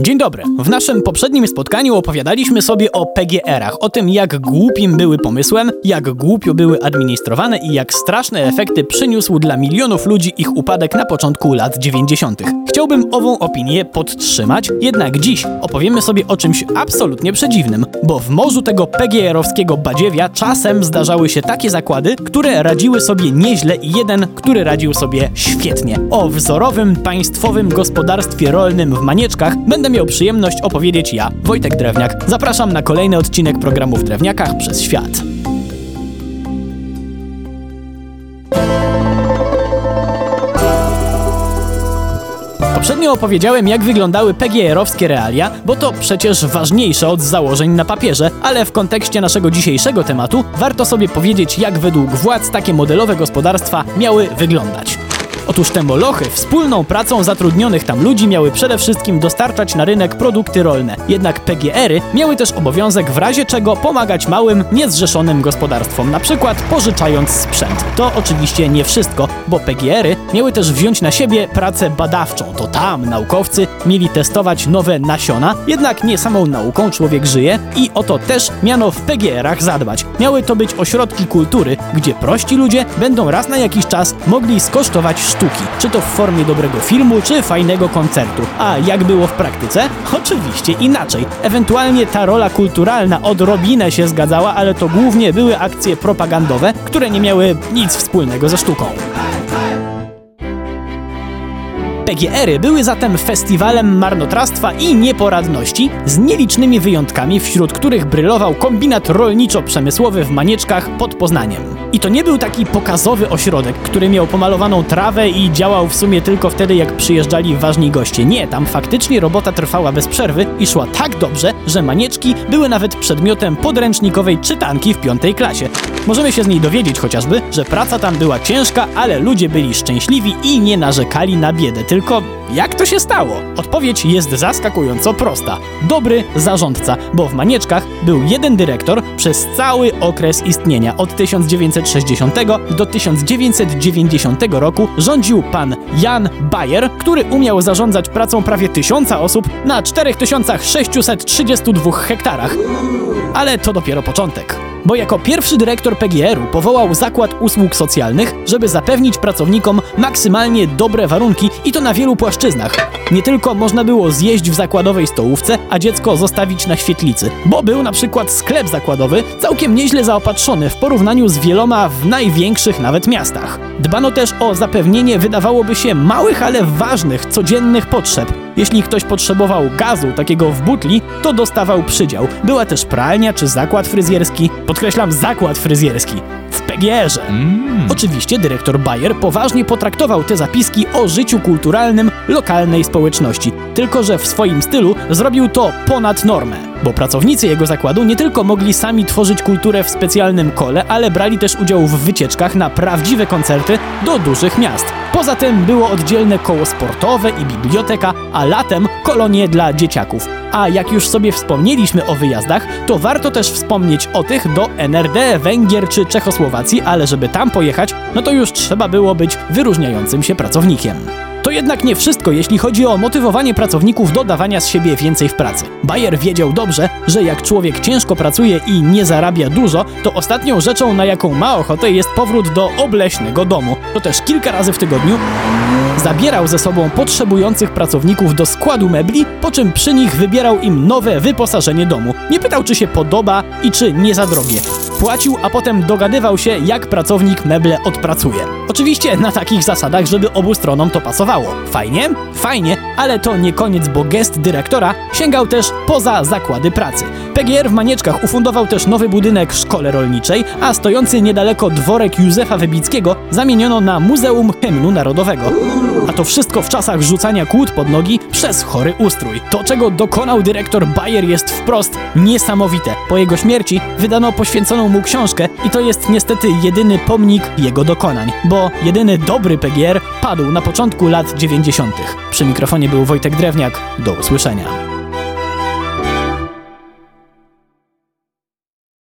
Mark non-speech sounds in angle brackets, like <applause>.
Dzień dobry. W naszym poprzednim spotkaniu opowiadaliśmy sobie o PGR-ach, o tym jak głupim były pomysłem, jak głupio były administrowane i jak straszne efekty przyniósł dla milionów ludzi ich upadek na początku lat 90. Chciałbym ową opinię podtrzymać, jednak dziś opowiemy sobie o czymś absolutnie przedziwnym, bo w morzu tego PGR-owskiego badziewia czasem zdarzały się takie zakłady, które radziły sobie nieźle i jeden, który radził sobie świetnie. O wzorowym państwowym gospodarstwie rolnym w Manieczkach będę miał przyjemność opowiedzieć ja, Wojtek Drewniak. Zapraszam na kolejny odcinek programu w Drewniakach przez świat. Poprzednio opowiedziałem, jak wyglądały PGR-owskie realia, bo to przecież ważniejsze od założeń na papierze, ale w kontekście naszego dzisiejszego tematu warto sobie powiedzieć, jak według władz takie modelowe gospodarstwa miały wyglądać. Otóż te molochy wspólną pracą zatrudnionych tam ludzi miały przede wszystkim dostarczać na rynek produkty rolne. Jednak PGR-y miały też obowiązek w razie czego pomagać małym, niezrzeszonym gospodarstwom, na przykład pożyczając sprzęt. To oczywiście nie wszystko, bo PGR-y miały też wziąć na siebie pracę badawczą. To tam naukowcy mieli testować nowe nasiona, jednak nie samą nauką człowiek żyje i o to też miano w PGR-ach zadbać. Miały to być ośrodki kultury, gdzie prości ludzie będą raz na jakiś czas mogli skosztować sztuki, czy to w formie dobrego filmu, czy fajnego koncertu. A jak było w praktyce? <laughs> Oczywiście inaczej. Ewentualnie ta rola kulturalna odrobinę się zgadzała, ale to głównie były akcje propagandowe, które nie miały nic wspólnego ze sztuką. PGR-y były zatem festiwalem marnotrawstwa i nieporadności, z nielicznymi wyjątkami, wśród których brylował kombinat rolniczo-przemysłowy w Manieczkach pod Poznaniem. I to nie był taki pokazowy ośrodek, który miał pomalowaną trawę i działał w sumie tylko wtedy, jak przyjeżdżali ważni goście. Nie, tam faktycznie robota trwała bez przerwy i szła tak dobrze, że Manieczki były nawet przedmiotem podręcznikowej czytanki w piątej klasie. Możemy się z niej dowiedzieć chociażby, że praca tam była ciężka, ale ludzie byli szczęśliwi i nie narzekali na biedę. Tylko jak to się stało? Odpowiedź jest zaskakująco prosta. Dobry zarządca, bo w Manieczkach był jeden dyrektor przez cały okres istnienia. Od 1960 do 1990 roku rządził pan Jan Bayer, który umiał zarządzać pracą prawie tysiąca osób na 4632 hektarach. Ale to dopiero początek bo jako pierwszy dyrektor PGR-u powołał Zakład Usług Socjalnych, żeby zapewnić pracownikom maksymalnie dobre warunki i to na wielu płaszczyznach. Nie tylko można było zjeść w zakładowej stołówce, a dziecko zostawić na świetlicy, bo był na przykład sklep zakładowy całkiem nieźle zaopatrzony w porównaniu z wieloma w największych nawet miastach. Dbano też o zapewnienie wydawałoby się małych, ale ważnych, codziennych potrzeb. Jeśli ktoś potrzebował gazu, takiego w butli, to dostawał przydział. Była też pralnia czy zakład fryzjerski. Podkreślam, zakład fryzjerski. W PGR-ze. Oczywiście dyrektor Bayer poważnie potraktował te zapiski o życiu kulturalnym lokalnej społeczności. Tylko, że w swoim stylu zrobił to ponad normę. Bo pracownicy jego zakładu nie tylko mogli sami tworzyć kulturę w specjalnym kole, ale brali też udział w wycieczkach na prawdziwe koncerty do dużych miast. Poza tym było oddzielne koło sportowe i biblioteka, a latem kolonie dla dzieciaków. A jak już sobie wspomnieliśmy o wyjazdach, to warto też wspomnieć o tych do NRD, Węgier czy Czechosłowacji, ale żeby tam pojechać, no to już trzeba było być wyróżniającym się pracownikiem. To jednak nie wszystko, jeśli chodzi o motywowanie pracowników do dawania z siebie więcej w pracy. Bayer wiedział dobrze, że jak człowiek ciężko pracuje i nie zarabia dużo, to ostatnią rzeczą, na jaką ma ochotę, jest powrót do obleśnego domu. To też kilka razy w tygodniu zabierał ze sobą potrzebujących pracowników do składu mebli, po czym przy nich wybierał im nowe wyposażenie domu. Nie pytał, czy się podoba i czy nie za drogie. Płacił, a potem dogadywał się, jak pracownik meble odpracuje. Oczywiście na takich zasadach, żeby obu stronom to pasowało. Fajnie? Fajnie, ale to nie koniec, bo gest dyrektora sięgał też poza zakłady pracy. PGR w Manieczkach ufundował też nowy budynek szkole rolniczej, a stojący niedaleko dworek Józefa Wybickiego zamieniono na Muzeum Hymnu Narodowego. A to wszystko w czasach rzucania kłód pod nogi przez chory ustrój. To, czego dokonał dyrektor Bayer jest wprost niesamowite. Po jego śmierci wydano poświęconą mu książkę i to jest niestety jedyny pomnik jego dokonań, jedyny dobry PGR padł na początku lat 90. Przy mikrofonie był Wojtek Drewniak. Do usłyszenia.